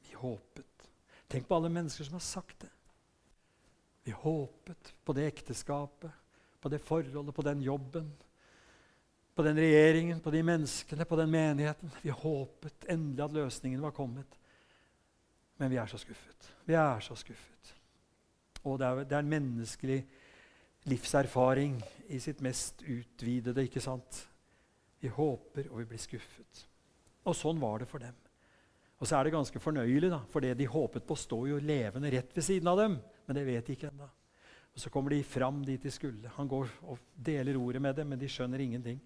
Vi håpet. Tenk på alle mennesker som har sagt det. Vi håpet på det ekteskapet, på det forholdet, på den jobben. På den regjeringen, på de menneskene, på den menigheten. Vi håpet endelig at løsningen var kommet. Men vi er så skuffet. Vi er så skuffet. Og det er, det er en menneskelig livserfaring i sitt mest utvidede. ikke sant? Vi håper, og vi blir skuffet. Og sånn var det for dem. Og så er det ganske fornøyelig, da, for det de håpet på, står jo levende rett ved siden av dem. Men det vet de ikke ennå. Og Så kommer de fram dit de skulle. Han går og deler ordet med dem, men de skjønner ingenting.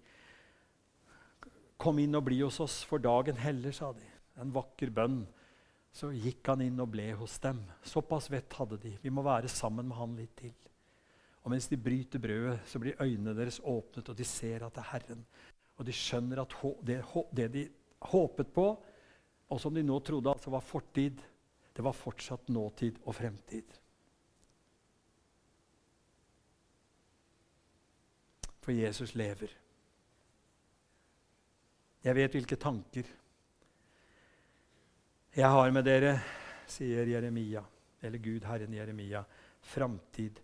Kom inn og bli hos oss, for dagen heller, sa de. En vakker bønn. Så gikk han inn og ble hos dem. Såpass vett hadde de. Vi må være sammen med han litt til. Og mens de bryter brødet, så blir øynene deres åpnet, og de ser at det er Herren. Og de skjønner at det, de håpet på, og som de nå trodde altså var fortid, det var fortsatt nåtid og fremtid. For Jesus lever. Jeg vet hvilke tanker jeg har med dere, sier Jeremia, eller Gud, Herren Jeremia, framtid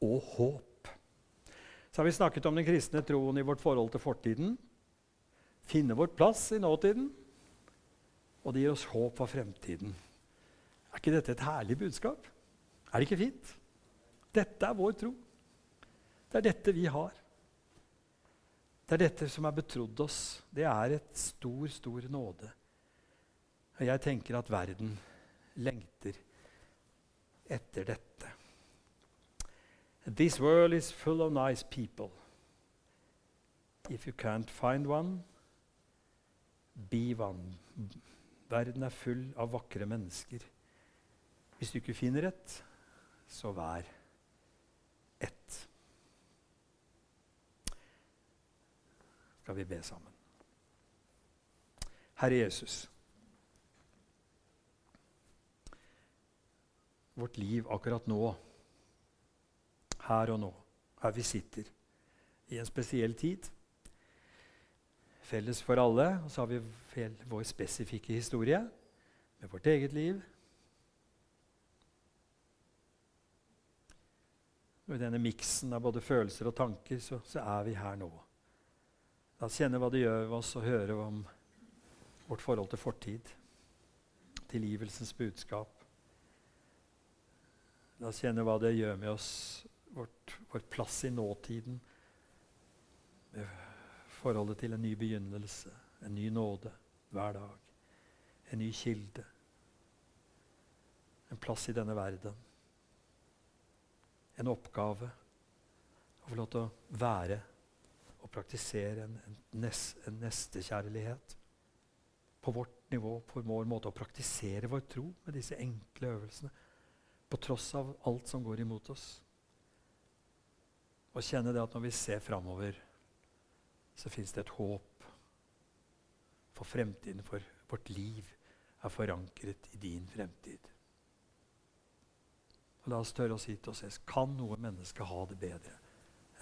og håp. Så har vi snakket om den kristne troen i vårt forhold til fortiden. Finne vår plass i nåtiden og det gir oss håp for fremtiden. Er ikke dette et herlig budskap? Er det ikke fint? Dette er vår tro. Det er dette vi har. Det er dette som er betrodd oss. Det er et stor, stor nåde. Og jeg tenker at verden lengter etter dette. This world is full of nice people. If you can't find one, be one. Verden er full av vakre mennesker. Hvis du ikke finner et, så vær ett. Skal vi be sammen. Herre Jesus. Vårt liv akkurat nå, her og nå, her vi sitter, i en spesiell tid. Felles for alle, og så har vi vår spesifikke historie med vårt eget liv. Og I denne miksen av både følelser og tanker så, så er vi her nå. La oss kjenne hva det gjør med oss, å høre om vårt forhold til fortid. Tilgivelsens budskap. La oss kjenne hva det gjør med oss, vårt, vår plass i nåtiden. Forholdet til en ny begynnelse, en ny nåde hver dag. En ny kilde. En plass i denne verden en oppgave å få lov til å være og praktisere en, en, nes, en nestekjærlighet på vårt nivå, på vår måte å praktisere vår tro med disse enkle øvelsene på tross av alt som går imot oss. Og kjenne det at når vi ser framover, så fins det et håp for fremtiden, for vårt liv er forankret i din fremtid. Og la oss tørre å si til oss selv kan noe menneske ha det bedre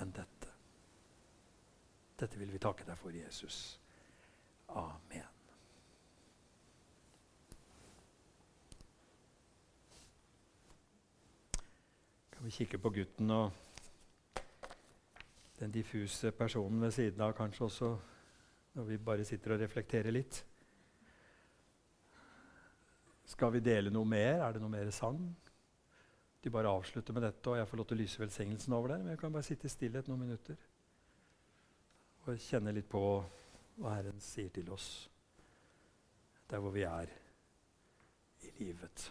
enn dette? Dette vil vi takke deg for, Jesus. Amen. Kan vi kikke på gutten og den diffuse personen ved siden av, kanskje også når vi bare sitter og reflekterer litt? Skal vi dele noe mer? Er det noe mer sang? de bare avslutter med dette, og jeg får lov til å lyse velsignelsen over der. Men jeg kan bare sitte i stillhet noen minutter og kjenne litt på hva Herren sier til oss der hvor vi er i livet.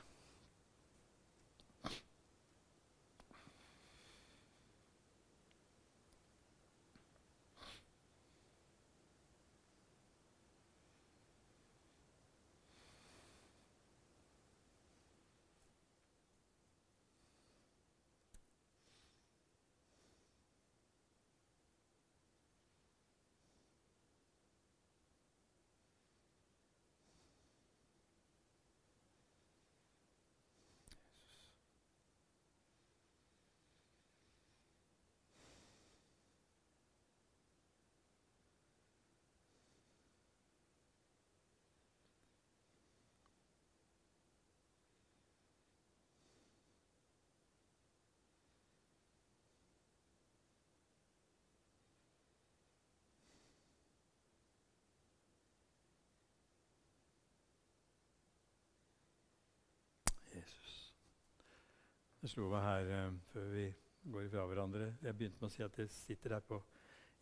Det slo meg her uh, før vi går ifra hverandre. Jeg begynte med å si at jeg sitter her på,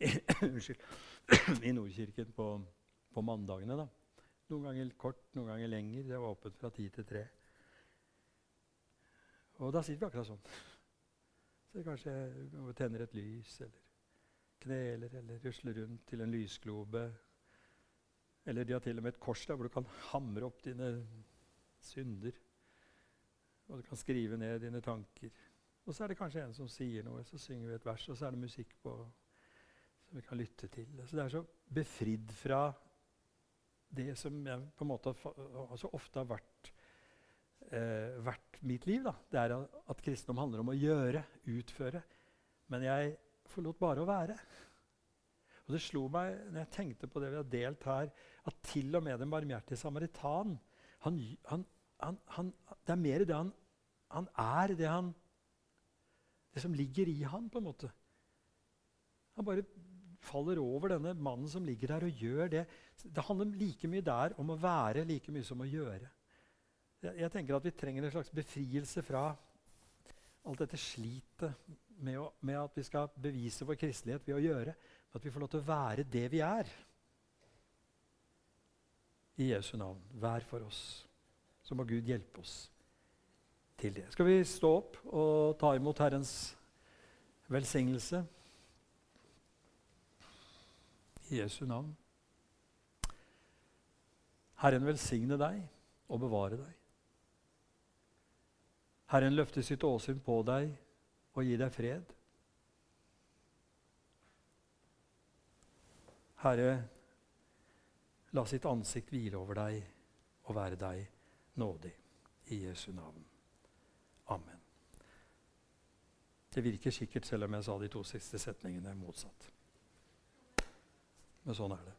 [coughs] [coughs] i Nordkirken på, på mandagene. da. Noen ganger kort, noen ganger lenger. Det var åpent fra ti til tre. Og da sitter vi akkurat sånn. Så kanskje tenner et lys, eller kneler, eller rusler rundt til en lysglobe. Eller de har til og med et kors der hvor du kan hamre opp dine synder. Og du kan skrive ned dine tanker. Og så er det kanskje en som sier noe, så synger vi et vers, og så er det musikk på som vi kan lytte til. Så det er så befridd fra det som jeg på en måte så ofte har vært, eh, vært mitt liv. Da. Det er at kristendom handler om å gjøre, utføre. Men jeg forlot bare å være. Og det slo meg når jeg tenkte på det vi har delt her, at til og med den barmhjertige samaritan han, han, han, han, det er mer det han, han er, det, det som ligger i han, på en måte. Han bare faller over denne mannen som ligger der og gjør det. Det handler like mye der om å være like mye som å gjøre. Jeg, jeg tenker at vi trenger en slags befrielse fra alt dette slitet med, med, at vi skal bevise vår kristelighet ved å gjøre. At vi får lov til å være det vi er. I Jesu navn. Vær for oss. Så må Gud hjelpe oss til det. Skal vi stå opp og ta imot Herrens velsignelse? I Jesu navn. Herren velsigne deg og bevare deg. Herren løfte sitt åsyn på deg og gi deg fred. Herre, la sitt ansikt hvile over deg og være deg nådig. I Jesu navn. Amen. Det virker sikkert, selv om jeg sa de to siste setningene motsatt. Men sånn er det.